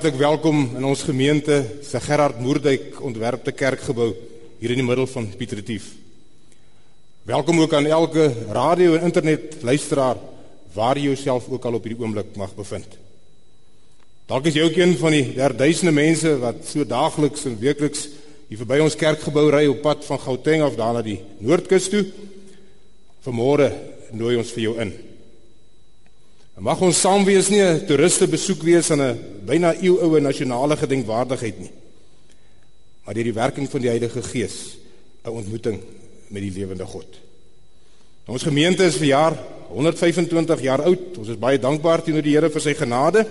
hartlik welkom in ons gemeente se Gerard Moerdijk ontwerpte kerkgebou hier in die middel van Piet Retief. Welkom ook aan elke radio en internet luisteraar waar jy jouself ook al op hierdie oomblik mag bevind. Dalk is jy ook een van die derduisende mense wat so daagliks en weekliks hier verby ons kerkgebou ry op pad van Gauteng af daar na die Noordkus toe. Vanmôre nooi ons vir jou in. Mag ons saam wees nie 'n toeriste besoek wees aan 'n byna eeuoue nasionale gedenkwaardigheid nie. Maar deur die werking van die Heilige Gees 'n ontmoeting met die lewende God. Ons gemeente is verjaar 125 jaar oud. Ons is baie dankbaar teenoor die Here vir sy genade.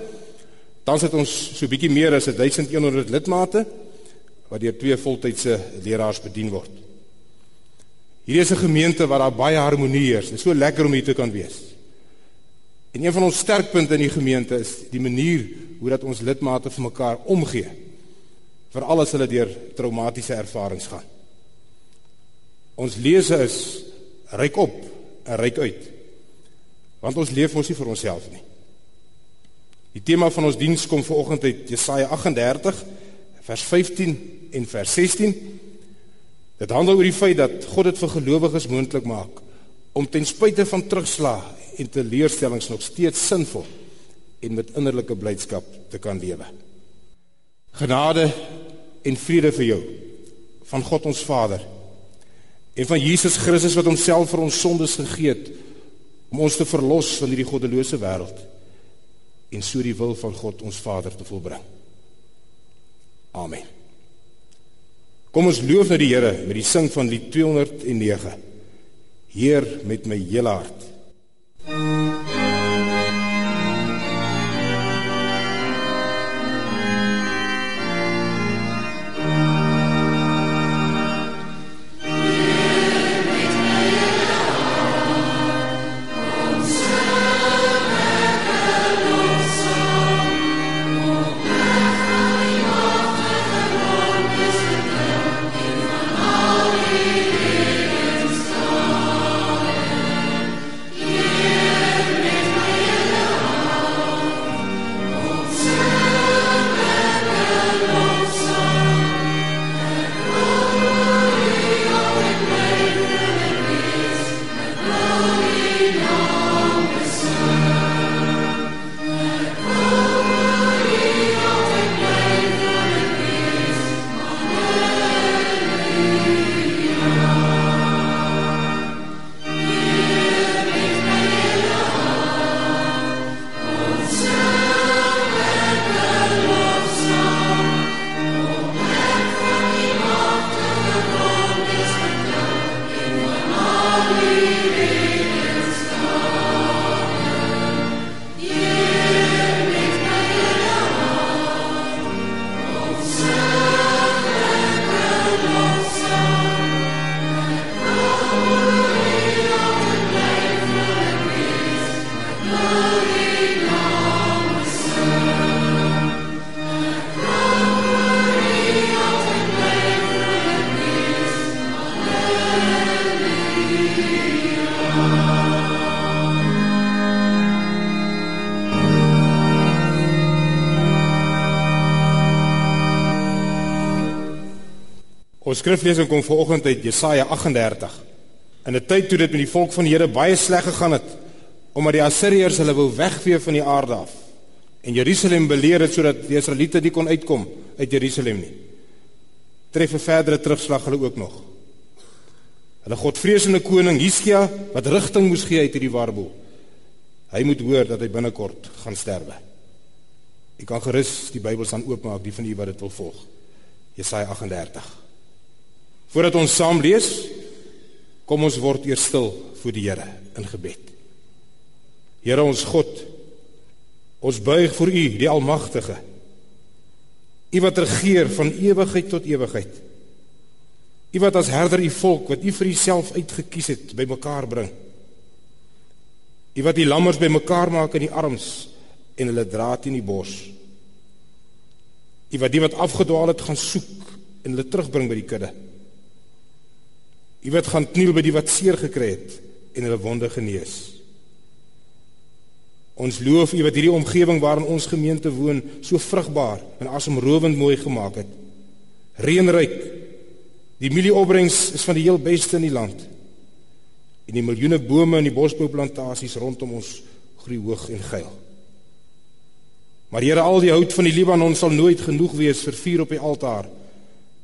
Tans het ons so bietjie meer as 1100 lidmate wat deur twee voltydse leraars bedien word. Hierdie is 'n gemeente waar daar baie harmonie heers. Dit is so lekker om hier te kan wees. En een van ons sterkpunte in die gemeente is die manier hoe dat ons lidmate vir mekaar omgee. Vir alles hulle deur traumatiese ervarings gaan. Ons lese is ryk op en ryk uit. Want ons leef mos nie vir onsself nie. Die tema van ons diens kom vanoggend uit Jesaja 38 vers 15 en vers 16. Dit handel oor die feit dat God dit vir gelowiges moontlik maak om ten spyte van terugslag en teleurstellings nog steeds sinvol en met innerlike blydskap te kan lewe. Genade en vrede vir jou van God ons Vader en van Jesus Christus wat homself vir ons sondes gegee het om ons te verlos van hierdie goddelose wêreld en so die wil van God ons Vader te volbring. Amen. Kom ons loof nou die Here met die sing van lied 209. Heer met my hele hart. Skriflesing kom vanoggend uit Jesaja 38. In 'n tyd toe dit met die volk van die Here baie sleg gegaan het, omdat die Assiriërs hulle wou wegvee van die aarde af en Jerusalem beleer het sodat die Israeliete nie kon uitkom uit Jerusalem nie. Tref 'n verdere terugslag hulle ook nog. Hulle godvreesende koning Hiskia wat rigting moes gee uit hierdie warboel. Hy moet hoor dat hy binnekort gaan sterwe. Ek kan gerus die Bybel staan oopmaak die van u wat dit wil volg. Jesaja 38. Voordat ons saam lees, kom ons word eers stil voor die Here in gebed. Here ons God, ons buig voor U, die Almagtige. U wat regeer van ewigheid tot ewigheid. U wat as herder U volk wat U vir Uself uitgekies het, bymekaar bring. U wat die lammers bymekaar maak in die arms en hulle dra teen die bors. U wat die wat afgedwaal het gaan soek en hulle terugbring by die kudde. U wat gaan kniel by die wat seer gekry het en hulle wonde genees. Ons loof U wat hierdie omgewing waarin ons gemeente woon so vrugbaar en asemrowend mooi gemaak het. Reënryk. Die mielieopbrengs is van die heel beste in die land. En die miljoene bome en die bosbouplantasies rondom ons groei hoog en geil. Maar Here, al die hout van die Libanon sal nooit genoeg wees vir vuur op die altaar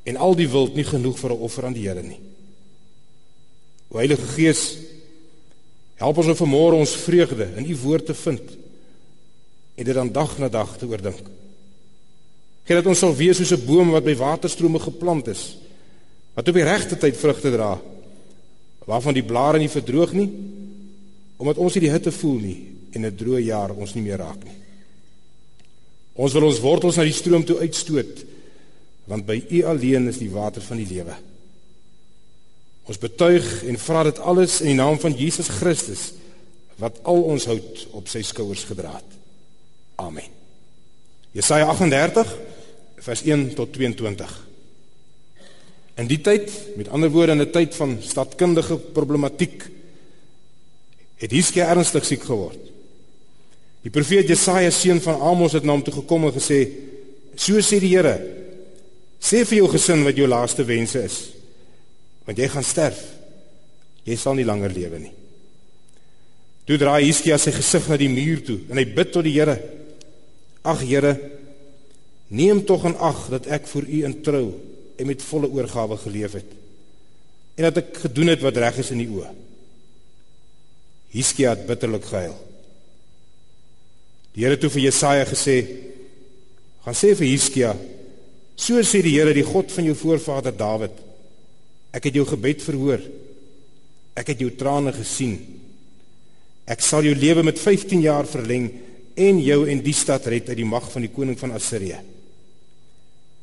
en al die wild nie genoeg vir 'n offer aan die Here nie. O Heilige Gees, help ons om vanmôre ons vreugde in U woord te vind en dit dan dag na dag te oordink. Gee dat ons sal wees soos 'n boom wat by waterstrome geplant is, wat op die regte tyd vrugte dra, waarvan die blare nie verdroog nie, omdat ons nie die hitte voel nie en 'n droë jaar ons nie meer raak nie. Ons wil ons wortels na die stroom toe uitstoot want by U alleen is die water van die lewe. Ons betuig en vra dit alles in die naam van Jesus Christus wat al ons hout op sy skouers gedra het. Amen. Jesaja 38 vers 1 tot 22. In die tyd, met ander woorde in 'n tyd van stadkundige problematiek, het Hiskia ernstig siek geword. Die profeet Jesaja seun van Amos het na hom toe gekom en gesê: "So sê die Here: Sê vir jou gesin wat jou laaste wense is, want jy gaan sterf. Jy sal nie langer lewe nie." Toe draai Hiskia sy gesig na die muur toe en hy bid tot die Here: "Ag Here, neem tog in ag dat ek vir U in trou en met volle oorgawe geleef het en dat ek gedoen het wat reg is in U oë." Hiskia het bitterlik gehuil. Die Here het toe vir Jesaja gesê: "Gaan sê vir Hiskia: So sê die Here, die God van jou voorvader Dawid: Ek het jou gebed verhoor. Ek het jou trane gesien. Ek sal jou lewe met 15 jaar verleng en jou en die stad red uit die mag van die koning van Assirië.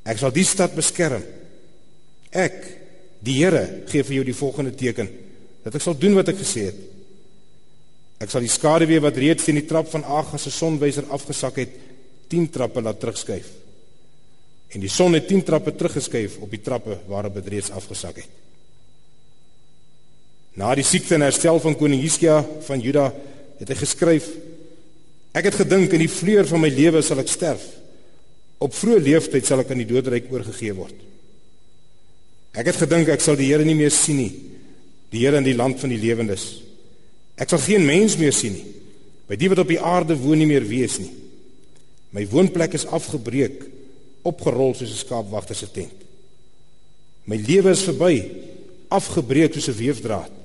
Ek sal die stad beskerm. Ek, die Here, gee vir jou die volgende teken dat ek sal doen wat ek gesê het." Ek sal die skaduwee wat reeds teen die trap van Agas se sonwyser afgesak het, 10 trappe laat terugskuif. En die son het 10 trappe teruggeskuif op die trappe waarop dit reeds afgesak het. Na die siekte en herstel van koning Hiskia van Juda het hy geskryf: Ek het gedink in die vleur van my lewe sal ek sterf. Op vroeë leeftyd sal ek aan die doodryk oorgegee word. Ek het gedink ek sal die Here nie meer sien nie. Die Here in die land van die lewendes. Ek sal geen mens meer sien nie. By die wat op die aarde woon nie meer wees nie. My woonplek is afgebreek, opgerol soos 'n skaapwagter se tent. My lewe is verby, afgebreek soos 'n weefdraad.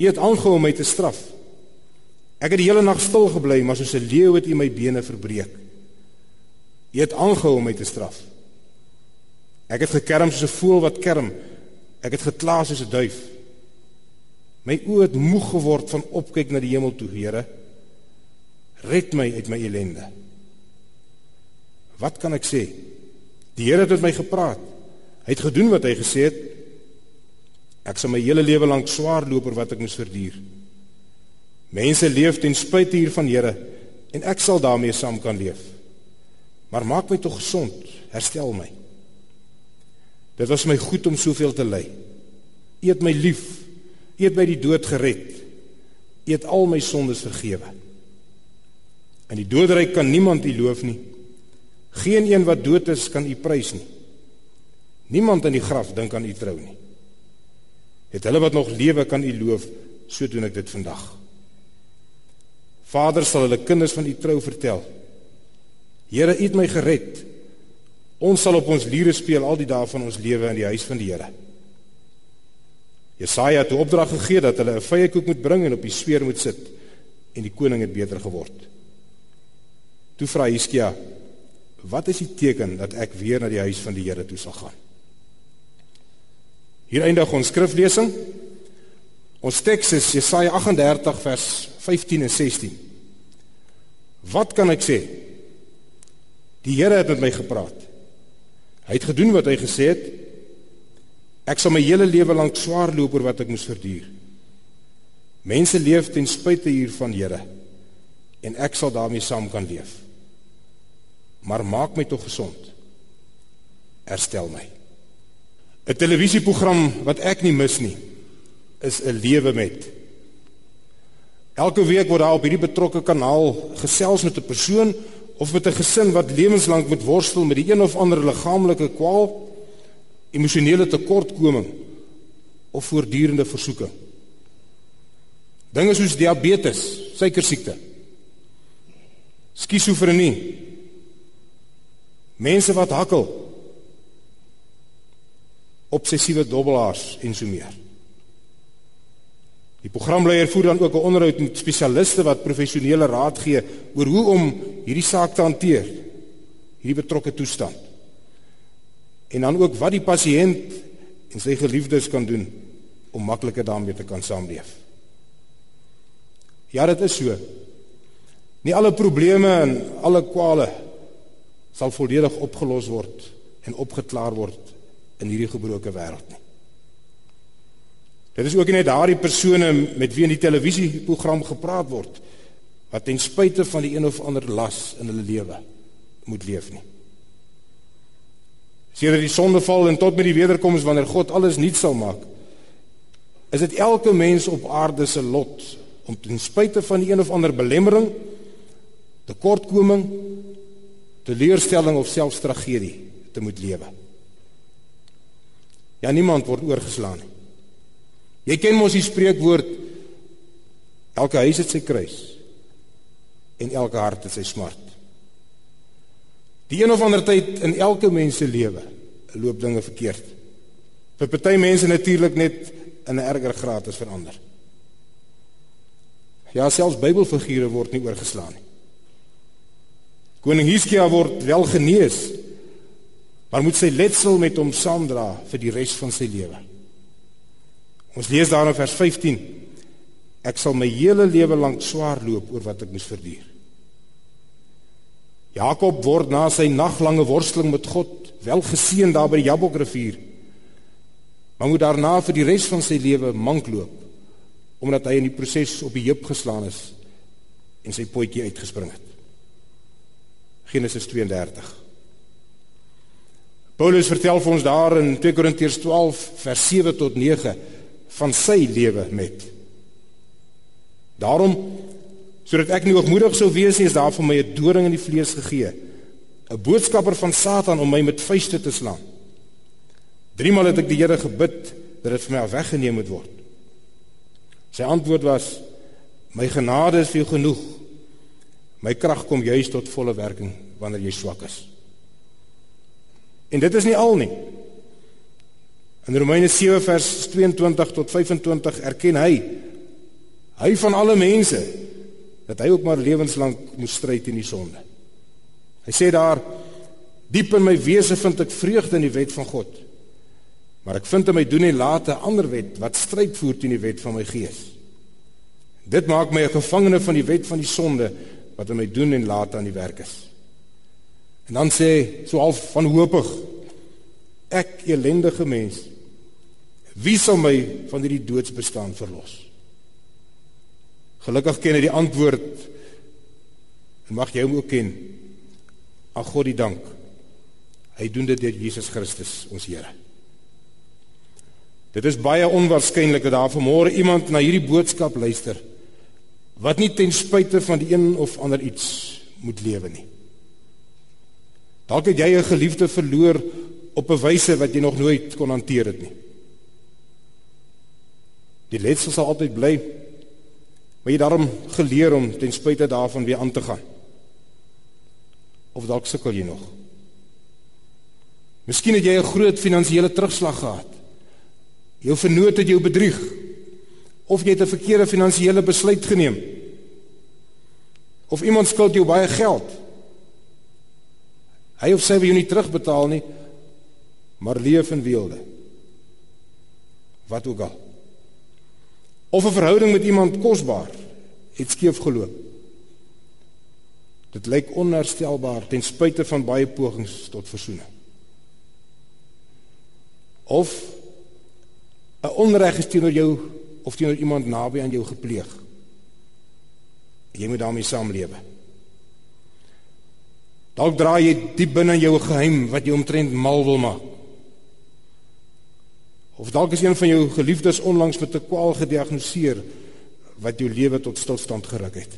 U het aangehou om my te straf. Ek het die hele nag stil gebly, maar soos 'n leeu het u my bene verbreek. U het aangehou om my te straf. Ek het gekerm soos 'n voël wat kerm. Ek het gekla soos 'n duif. My oë het moeg geword van opkyk na die hemel toe, Here. Red my uit my ellende. Wat kan ek sê? Die Here het met my gepraat. Hy het gedoen wat hy gesê het. Ek sal my hele lewe lank swaar loop oor wat ek moes verduur. Mense leef ten spyte hiervan, Here, en ek sal daarmee saam kan leef. Maar maak my tog gesond, herstel my. Dit was my goed om soveel te ly. Eet my lief U het my die dood gered. U het al my sondes vergewe. In die doodryk kan niemand U loof nie. Geen een wat dood is kan U prys nie. Niemand in die graf dink aan U trou nie. Het hulle wat nog lewe kan U loof, so doen ek dit vandag. Vader sal hulle kinders van U trou vertel. Here, U het my gered. Ons sal op ons liere speel al die dae van ons lewe in die huis van die Here. Jesaja het 'n opdrag gegee dat hulle 'n vrye koek moet bring en op die sweer moet sit en die koning het beter geword. Toe vra Hiskia: "Wat is die teken dat ek weer na die huis van die Here toe sal gaan?" Hier eindig ons skriflesing. Ons teks is Jesaja 38 vers 15 en 16. Wat kan ek sê? Die Here het met my gepraat. Hy het gedoen wat hy gesê het Ek sal my hele lewe lank swaar loop oor wat ek moes verduur. Mense leef ten spyte hiervan, Here, en ek sal daarmee saam kan leef. Maar maak my tog gesond. Herstel my. 'n Televisieprogram wat ek nie mis nie, is 'n lewe met. Elke week word daar op hierdie betrokke kanaal gesels met 'n persoon of met 'n gesin wat lewenslank moet worstel met die een of ander liggaamlike kwaal, emosionele tekortkoming of voortdurende versoeking. Dinge soos diabetes, suikersiekte, skizofrenie, mense wat hakkel, obsessiewe dobbelaars en so meer. Die programleier voer dan ook 'n onderhoud met spesialiste wat professionele raad gee oor hoe om hierdie saak te hanteer, hierdie betrokke toestand. En dan ook wat die pasiënt en sy geliefdes kan doen om makliker daarmee te kan saamleef. Ja, dit is so. Nie alle probleme en alle kwale sal volledig opgelos word en opgeklaar word in hierdie gebroke wêreld nie. Dit is ook nie net daardie persone met wie in die televisieprogram gepraat word wat ten spyte van die een of ander las in hulle lewe moet leef nie. Sedert die sondeval en tot met die wederkoms wanneer God alles nuut sal maak, is dit elke mens op aarde se lot om ten spyte van die een of ander belemmering, tekortkoming, teleurstelling of selfs tragedie te moet lewe. Ja niemand word oorgeslaan nie. Jy ken mos die spreekwoord elke huis het sy kruis en elke hart het sy smart. Die een of ander tyd in elke mens se lewe loop dinge verkeerd. Vir party mense natuurlik net in 'n erger graad as vir ander. Ja, selfs Bybelfigure word nie oorgeslaan nie. Koning Hiskia word wel genees, maar moet sy letsel met hom saamdra vir die res van sy lewe. Ons lees daar in vers 15: Ek sal my hele lewe lank swaar loop oor wat ek moes verduur. Jakob word na sy naglange worsteling met God wel geseën daar by die Jabokrivier. Maar moet daarna vir die res van sy lewe mank loop omdat hy in die proses op die heup geslaan is en sy potjie uitgespring het. Genesis 32. Paulus vertel vir ons daar in 2 Korintiërs 12 vers 7 tot 9 van sy lewe met. Daarom sodat ek nie hoogmoedig sou wees nie, is daar vir my 'n doring in die vlees gegee, 'n boodskapper van Satan om my met vuiste te slaan. Driemaal het ek die Here gebid dat dit vir my afweggeneem moet word. Sy antwoord was: My genade is vir jou genoeg. My krag kom juis tot volle werking wanneer jy swak is. En dit is nie al nie. In Romeine 7 vers 22 tot 25 erken hy hy van alle mense dat hy ook maar lewenslank moes stry teen die sonde. Hy sê daar diep in my wese vind ek vreugde in die wet van God. Maar ek vind in my doen en late 'n ander wet wat stryd voer teen die wet van my gees. Dit maak my 'n gevangene van die wet van die sonde wat in my doen en late aan die werk is. En dan sê so half van hoopig ek elendige mens Wie sal my van hierdie doodsbestaan verlos? Gelukkig ken hy die antwoord. En mag jy hom ook ken. Ag God die dank. Hy doen dit deur Jesus Christus, ons Here. Dit is baie onwaarskynlik dat daar vanmôre iemand na hierdie boodskap luister wat nie ten spyte van die een of ander iets moet lewe nie. Dalk het jy 'n geliefde verloor op 'n wyse wat jy nog nooit kon hanteer het nie. Die letsel sal altyd bly. Maar jy daarom geleer om ten spyte daarvan weer aan te gaan. Of dalk sukkel jy nog. Miskien het jy 'n groot finansiële terugslag gehad. Jou vernoot het jou bedrieg. Of jy het 'n verkeerde finansiële besluit geneem. Of iemand skuld jou baie geld. Hy of sy wil jou nie terugbetaal nie, maar leef in weelde. Wat ook al of 'n verhouding met iemand kosbaar het skeef geloop. Dit lyk onherstelbaar ten spyte van baie pogings tot versoening. Of 'n onreg is teenoor jou of teenoor iemand naby aan jou gepleeg. Jy moet daarmee saamlewe. Dalk dra jy diep binne jou geheim wat jou omtrent mal wil maak. Of dalk is een van jou geliefdes onlangs met 'n kwaal gediagnoseer wat jou lewe tot stilstand geruk het.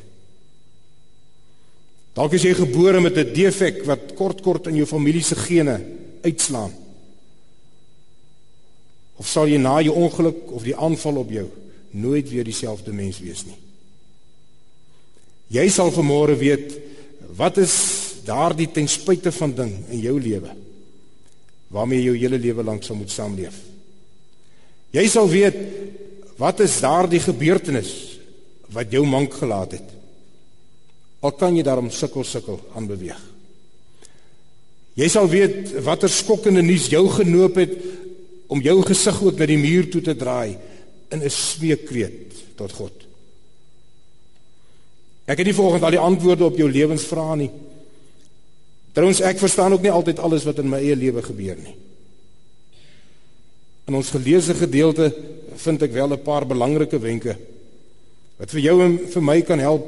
Dalk is jy gebore met 'n defek wat kort kort in jou familie se gene uitslaan. Of sal jy na jou ongeluk of die aanval op jou nooit weer dieselfde mens wees nie. Jy sal vanmôre weet wat is daardie ten spyte van ding in jou lewe waarmee jou hele lewe lank sal moet saamleef. Jy sal weet wat is daardie gebeurtenis wat jou mank gelaat het. Al kan jy daarom sukkel sukkel aanbeweeg. Jy sal weet watter skokkende nuus jou genoop het om jou gesig ook na die muur toe te draai in 'n smeekkreet tot God. Ek het nie volgens al die antwoorde op jou lewensvrae nie. Trouwens ek verstaan ook nie altyd alles wat in my eie lewe gebeur nie. In ons geleesde gedeelte vind ek wel 'n paar belangrike wenke wat vir jou en vir my kan help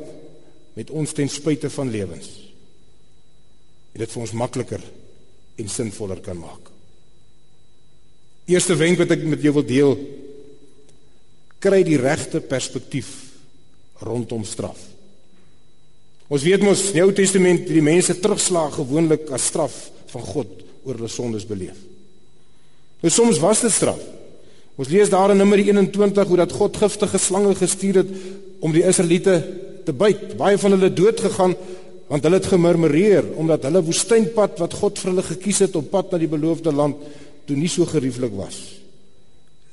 met ons ten spyte van lewens. En dit vir ons makliker en sinvoller kan maak. Eerste wenk wat ek met jou wil deel, kry die regte perspektief rondom straf. Ons weet mos in die Ou Testament die mense terugslag gewoonlik as straf van God oor hulle sondes beleef. Nou soms was dit straf. Ons lees daar in Numeri 21 hoe dat God giftige slange gestuur het om die Israeliete te byt. Baie van hulle dood gegaan want hulle het gemurmureer omdat hulle woestynpad wat God vir hulle gekies het op pad na die beloofde land toe nie so gerieflik was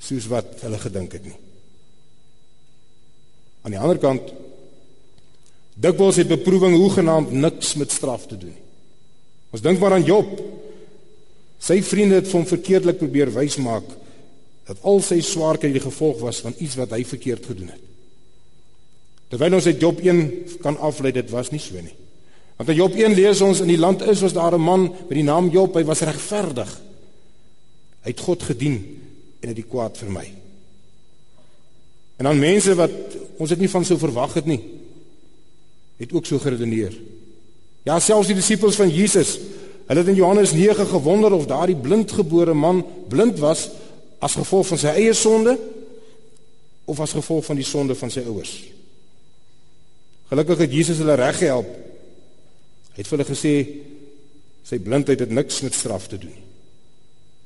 soos wat hulle gedink het nie. Aan die ander kant dikwels het beproewing hoegenaamd niks met straf te doen. Ons dink maar aan Job. Sy vriende het hom verkeerdelik probeer wys maak dat al sy swaarkry die gevolg was van iets wat hy verkeerd gedoen het. Terwyl ons uit Job 1 kan aflei dit was nie so nie. Want in Job 1 lees ons in die land is was daar 'n man met die naam Job, hy was regverdig. Hy het God gedien en het die kwaad vermy. En dan mense wat ons dit nie van sou verwag het nie, het ook so geredeneer. Ja, selfs die disippels van Jesus, hulle het in Johannes 9 gewonder of daardie blindgebore man blind was as gevolg van sy eie sonde of as gevolg van die sonde van sy ouers. Gelukkig het Jesus hulle reg gehelp. Hy het vir hulle gesê sy blindheid het niks met straf te doen nie.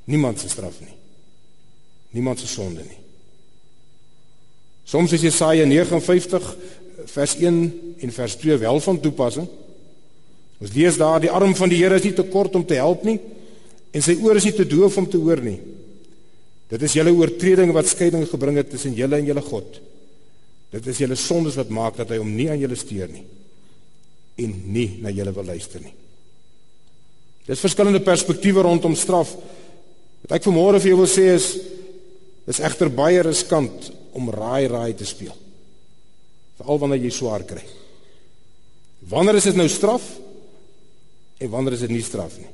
Niemand se straf nie. Niemand se sonde nie. Soms is Jesaja 59 vers 1 en vers 2 wel van toepassing. Ons lees daar die arm van die Here is nie te kort om te help nie en sy oor is nie te doof om te hoor nie. Dit is julle oortreding wat skeiding gebring het tussen julle en julle God. Dit is julle sondes wat maak dat hy hom nie aan julle steur nie en nie na julle wil luister nie. Dis verskillende perspektiewe rondom straf. Wat ek vanmôre vir jou wil sê is is egter baie riskant om raai raai te speel. Veral wanneer jy swaar kry. Wanneer is dit nou straf en wanneer is dit nie straf nie?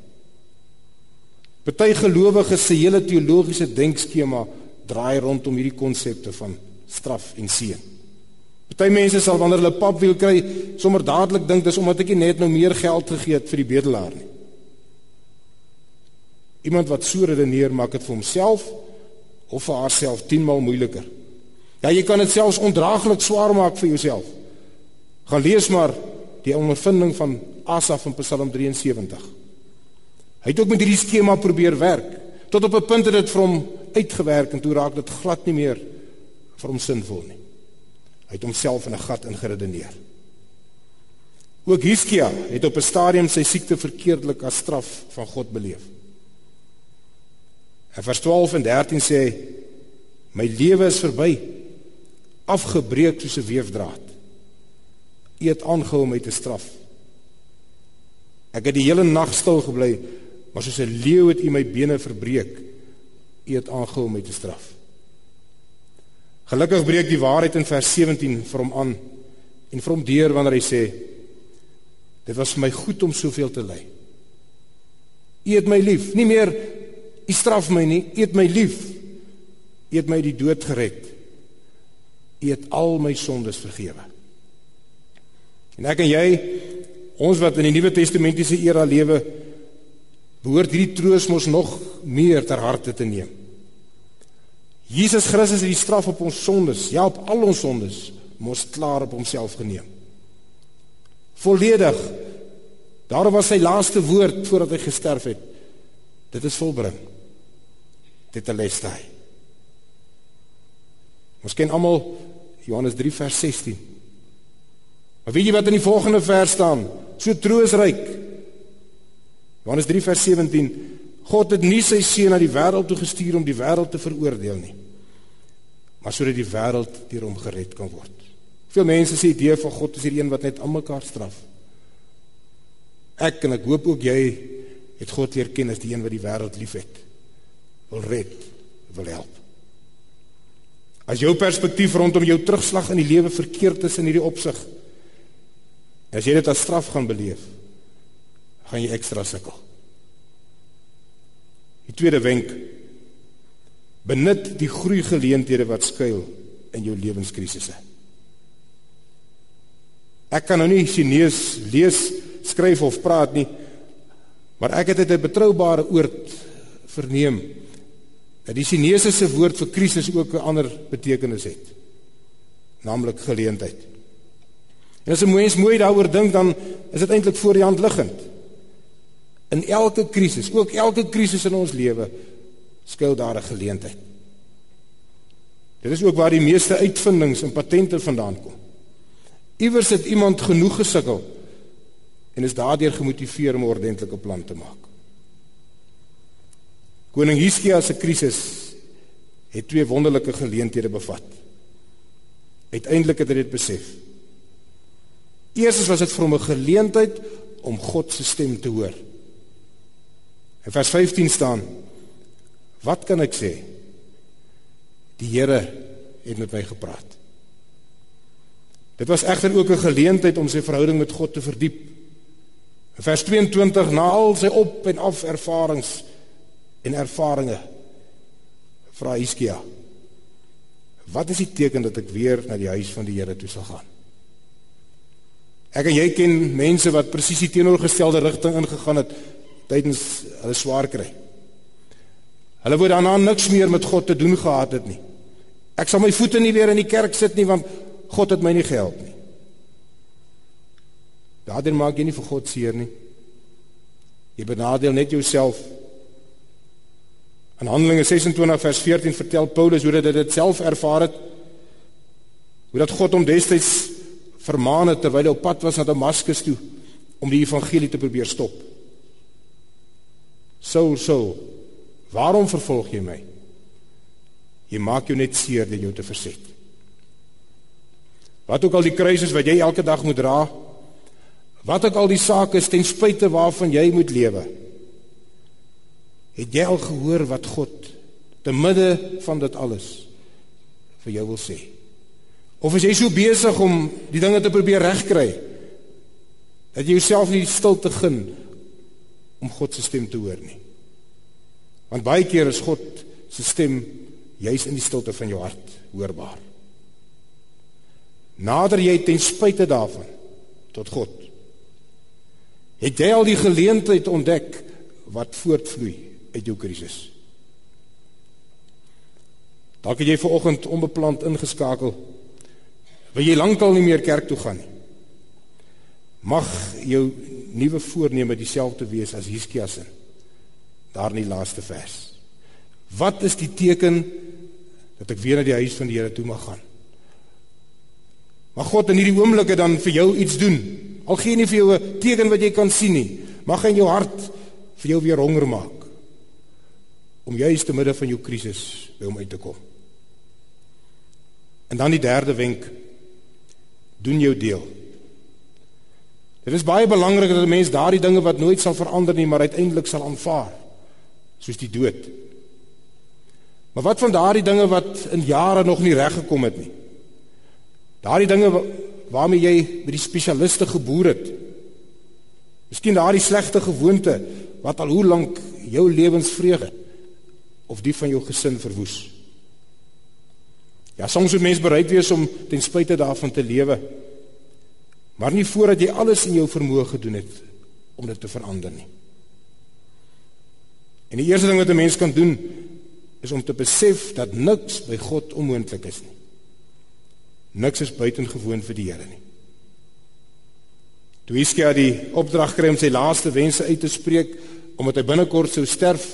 Party gelowiges se hele teologiese denkskema draai rondom hierdie konsepte van straf en seën. Party mense sal wanneer hulle pap wil kry, sommer dadelik dink dis omdat ek net nou meer geld gegee het vir die bedelaar nie. Iemand wat so redeneer maak dit vir homself of vir haarself 10 maal moeiliker. Ja, jy kan dit selfs ondraaglik swaar maak vir jouself. Gaan lees maar die ondervinding van Asaf in Psalm 73. Hy het ook met hierdie skema probeer werk tot op 'n punt het dit vir hom uitgewerk en toe raak dit glad nie meer vir hom sinvol nie. Hy het homself in 'n gat ingeredeneer. Ook Hiskia het op 'n stadium sy siekte verkeerdelik as straf van God beleef. In vers 12 en 13 sê hy: My lewe is verby, afgebreek soos 'n weefdraad. U het aangehou om my te straf. Ek het die hele nag stil gebly, maar soos 'n leeu het u my bene verbreek. U het aangehou om my te straf. Gelukkig breek die waarheid in vers 17 vir hom aan en vir hom deur wanneer hy sê dit was vir my goed om soveel te ly. U het my lief, nie meer u straf my nie, u het my lief. U het my die dood gered. U het al my sondes vergewe. En ek en jy, ons wat in die Nuwe Testamentiese era lewe, behoort hierdie troos mos nog meer ter harte te neem. Jesus Christus het die straf op ons sondes, ja op al ons sondes, mos klaar op homself geneem. Volledig. Daarom was sy laaste woord voordat hy gesterf het. Dit is volbring. Dit te lestai. Ons ken almal Johannes 3 vers 16. Maar weet jy wat in die volgende vers staan? So troosryk. Johannes 3 vers 17. God het nie sy seun na die wêreld toe gestuur om die wêreld te veroordeel nie, maar sodat die wêreld deur hom gered kan word. Veel mense sê die idee van God is hierdie een wat net almekaar straf. Ek en ek hoop ook jy het God leer ken as die een wat die wêreld liefhet, wil red, wil help. As jou perspektief rondom jou terugslag in die lewe verkeerd is in hierdie opsig, as jy dit as straf gaan beleef, gaan jy ekstra sukkel. Die tweede wenk: benut die groei geleenthede wat skuil in jou lewenskrisisse. Ek kan nou nie Chinese lees, skryf of praat nie, maar ek het uit 'n betroubare oord verneem dat die Chinese se woord vir krisis ook 'n ander betekenis het, naamlik geleentheid. En as 'n mens mooi daaroor dink, dan is dit eintlik voor die hand liggend. In elke krisis, ook elke krisis in ons lewe, skuil daar 'n geleentheid. Dit is ook waar die meeste uitvindings en patente vandaan kom. Iewers het iemand genoeg gesukkel en is daardeur gemotiveer om 'n ordentlike plan te maak. Koning Hiskia se krisis het twee wonderlike geleenthede bevat. Uiteindelik het hy dit besef. Eerstens was dit vir hom 'n geleentheid om God se stem te hoor. In vers 15 staan: Wat kan ek sê? Die Here het met my gepraat. Dit was egter ook 'n geleentheid om sy verhouding met God te verdiep. In vers 22 na al sy op en af ervarings en ervarings vra Hiskia: Wat is die teken dat ek weer na die huis van die Here toe sal gaan? Ek en jy ken mense wat presies die teenoorgestelde rigting ingegaan het tydens hulle swaar kry. Hulle wou daarna niks meer met God te doen gehad het nie. Ek sal my voete nie weer in die kerk sit nie want God het my nie gehelp nie. Daardeur maak jy nie vir God seer nie. Jy benadeel net jouself. In Handelinge 26 vers 14 vertel Paulus hoe dit dit self ervaar het. Hoe dat God hom destyds vermaan het terwyl hy op pad was na Damaskus toe om die evangelie te probeer stop. Saul, Saul, waarom vervolg jy my? Jy maak jou net seer deur jou te verset. Wat ook al die kruis is wat jy elke dag moet dra, wat ook al die sake is ten spyte waarvan jy moet lewe. Het jy al gehoor wat God te midde van dit alles vir jou wil sê? Of is jy so besig om die dinge te probeer regkry dat jy jouself nie stil te gun om God se stem te hoor nie? Want baie keer is God se stem juis in die stilte van jou hart hoorbaar. Nader jy ten spyte daarvan tot God. Het jy al die geleentheid ontdek wat voortvloei uit jou krisis? Dalk het jy ver oggend onbepland ingeskakel Wil jy lankal nie meer kerk toe gaan nie? Mag jou nuwe voorneme dieselfde wees as Hiskia se. Daar in die laaste vers. Wat is die teken dat ek weer na die huis van die Here toe mag gaan? Mag God in hierdie oomblikke dan vir jou iets doen. Al gee nie vir jou 'n teken wat jy kan sien nie. Mag hy in jou hart vir jou weer honger maak om juis te midde van jou krisis by hom uit te kom. En dan die derde wenk doen jou deel. Dit is baie belangrik dat 'n mens daardie dinge wat nooit sal verander nie, maar uiteindelik sal aanvaar, soos die dood. Maar wat van daardie dinge wat in jare nog nie reg gekom het nie? Daardie dinge waarmee jy by die spesialiste geboer het. Miskien daardie slegte gewoonte wat al hoe lank jou lewensvreugde of die van jou gesin verwoes. Ja, soms moet mens bereid wees om ten spyte daarvan te lewe. Maar nie voordat jy alles in jou vermoë gedoen het om dit te verander nie. En die eerste ding wat 'n mens kan doen is om te besef dat niks by God onmoontlik is nie. Niks is buitengewoon vir die Here nie. Toe Hiskia die opdrag kry om sy laaste wense uit te spreek omdat hy binnekort sou sterf.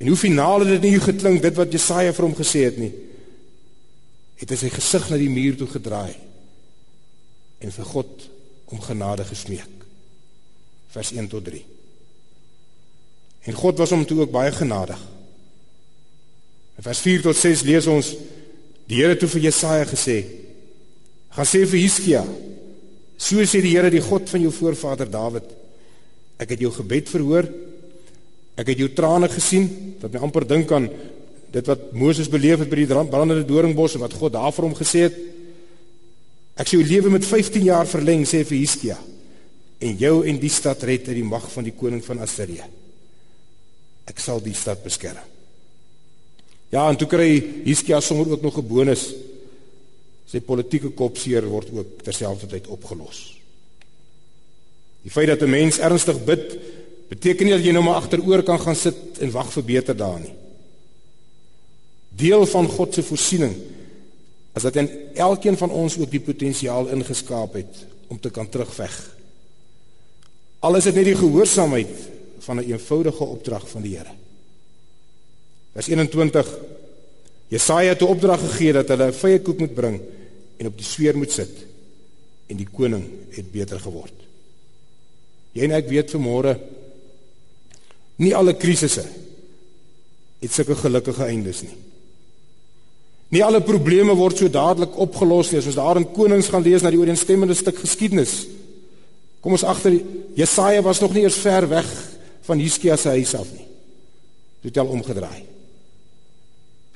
En hoe finaal het dit nie geklink dit wat Jesaja vir hom gesê het nie. Het hy sy gesig na die muur toe gedraai en vir God om genade gesmeek. Vers 1 tot 3. En God was hom toe ook baie genadig. In vers 4 tot 6 lees ons die Here toe vir Jesaja gesê: "Gaan sê vir Hiskia: So sê die Here, die God van jou voorvader Dawid: Ek het jou gebed verhoor. Ek het jou trane gesien, wat my amper dink aan dit wat Moses beleef het by die brandende doringbos en wat God daar vir hom gesê het. Ek sê jou lewe met 15 jaar verleng, sê vir Hiskia, en jou en die stad red uit die mag van die koning van Assirië ek sal die stad beskerm. Ja, en toe kry Hiskia sommer ook nog 'n bonus. Sy politieke kopseer word ook terselfdertyd opgelos. Die feit dat 'n mens ernstig bid, beteken nie dat jy nou maar agteroor kan gaan sit en wag vir beter dae nie. Deel van God se voorsiening is dat in elkeen van ons ook die potensiaal ingeskaap het om te kan terugveg. Al is net die gehoorsaamheid van 'n eenvoudige opdrag van die Here. Vers 21 Jesaja het 'n opdrag gegee dat hulle 'n vye koek moet bring en op die sweer moet sit en die koning het beter geword. Jy en ek weet vanmôre nie alle krisisse het sulke gelukkige eindes nie. Nie alle probleme word so dadelik opgelos nie as ons daar in Konings gaan lees na die ooreenstemmende stuk geskiedenis. Kom ons agter Jesaja was nog nie eers ver weg van Hiskia se huis af nie. Dit het al omgedraai.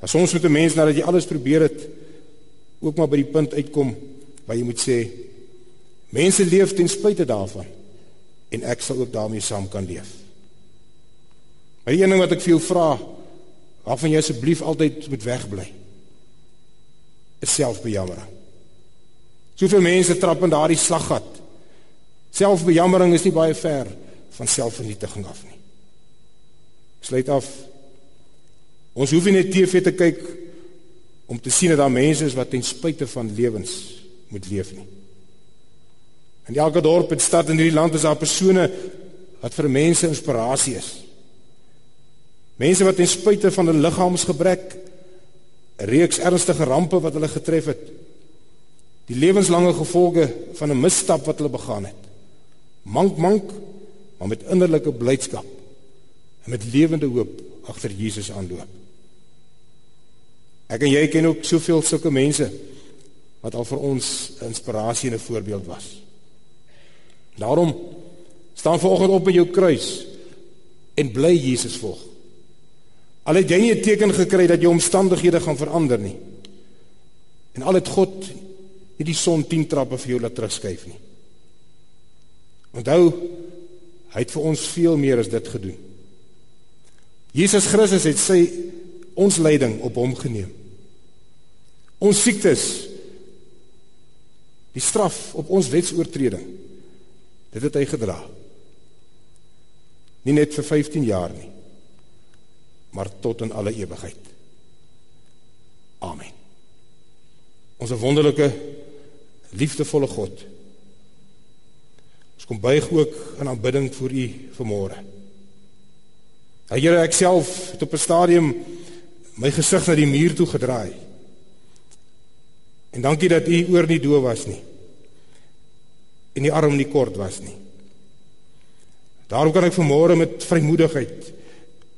As soms met 'n mens nadat jy alles probeer het ook maar by die punt uitkom waar jy moet sê mense leef ten spyte daarvan en ek sal ook daarmee saam kan leef. Maar die een ding wat ek vir jou vra waarvan jy asseblief altyd moet wegbly is selfbejammering. Soveel mense trap in daardie slaggat. Selfbejammering is nie baie ver van selfvernietiging af nie. Sluit af. Ons hoef nie net TV te kyk om te sien dat daar mense is wat ten spyte van lewens moet leef nie. In elke dorp en stad in hierdie land is daar persone wat vir mense inspirasie is. Mense wat ten spyte van 'n liggaamsgebrek 'n reeks ernstige rampe wat hulle getref het, die lewenslange gevolge van 'n misstap wat hulle begaan het. Mank mank maar met innerlike blydskap en met lewende hoop agter Jesus aanloop. Ek en jy ken ook soveel sulke mense wat al vir ons 'n inspirasie en 'n voorbeeld was. Daarom staan vanoggend op by jou kruis en bly Jesus volg. Al het jy nie 'n teken gekry dat jou omstandighede gaan verander nie. En al het God nie die son 10 trappe vir jou laat terugskuif nie. Onthou Hy het vir ons veel meer as dit gedoen. Jesus Christus het sy ons lyding op hom geneem. Ons siektes die straf op ons wetsoortreding. Dit het hy gedra. Nie net vir 15 jaar nie, maar tot in alle ewigheid. Amen. Ons wonderlike liefdevolle God Ons kom buig ook in aanbidding vir U vanmôre. Here, ek self het op 'n stadium my gesig na die muur toe gedraai. En dankie dat U oor nie doof was nie. En die arm nie kort was nie. Daarom kan ek vanmôre met vrymoedigheid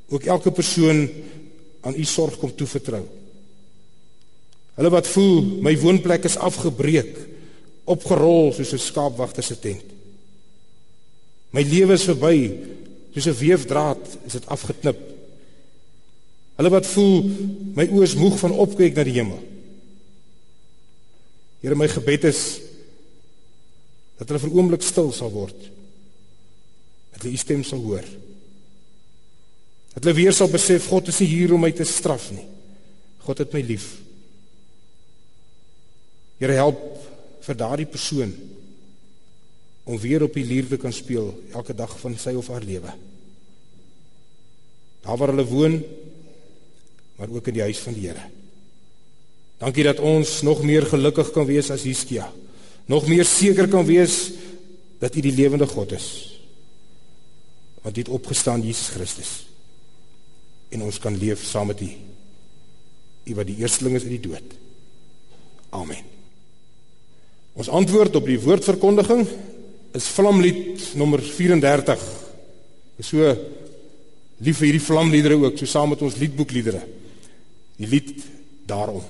ook elke persoon aan U sorg kom toevertrou. Hulle wat voel my woonplek is afgebreek, opgerol soos 'n skaapwagter se tent. My lewe is verby. Soos 'n weefdraad is dit afgeknip. Hulle wat voel my oë is moeg van opkyk na die hemel. Here my gebed is dat hulle vir oomblik stil sal word. Dat hulle u stem sal hoor. Dat hulle weer sal besef God is nie hier om my te straf nie. God het my lief. Here help vir daardie persoon om weer op die lier te kan speel elke dag van sy of haar lewe. Daar waar hulle woon, maar ook in die huis van die Here. Dankie dat ons nog meer gelukkig kan wees as Hiskia. Nog meer seker kan wees dat U die lewende God is. Want U het opgestaan Jesus Christus. En ons kan leef saam met U. U wat die eersteling is uit die dood. Amen. Ons antwoord op die woordverkondiging is Vlamlied nommer 34. Is so lief vir hierdie vlamliedere ook, so saam met ons liedboekliedere. Die lied daarom.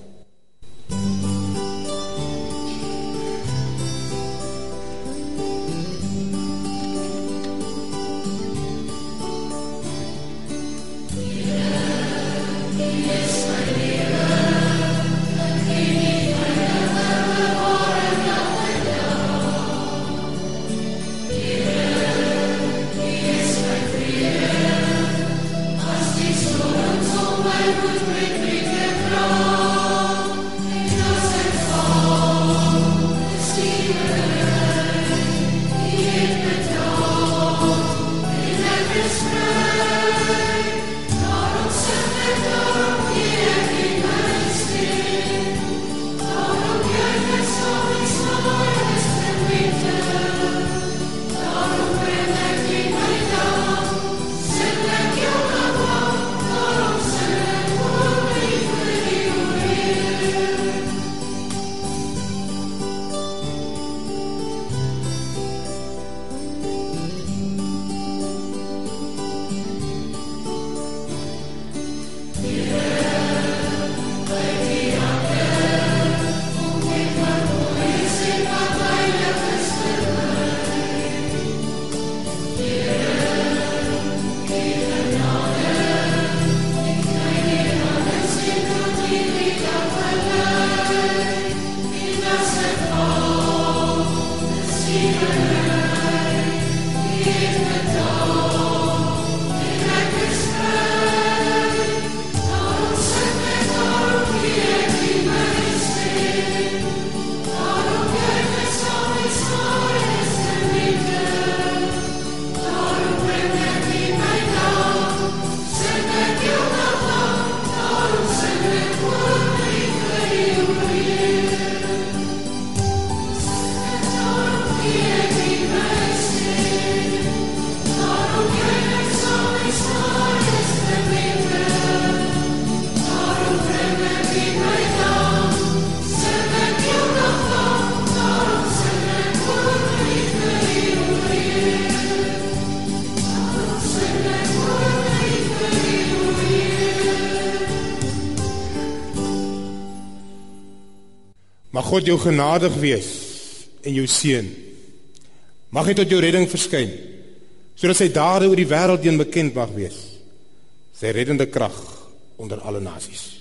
Mag God jou genadig wees en jou seën. Mag hy tot jou redding verskyn sodat sy dade oor die wêreld heen bekend mag wees. Sy reddende krag onder alle nasies.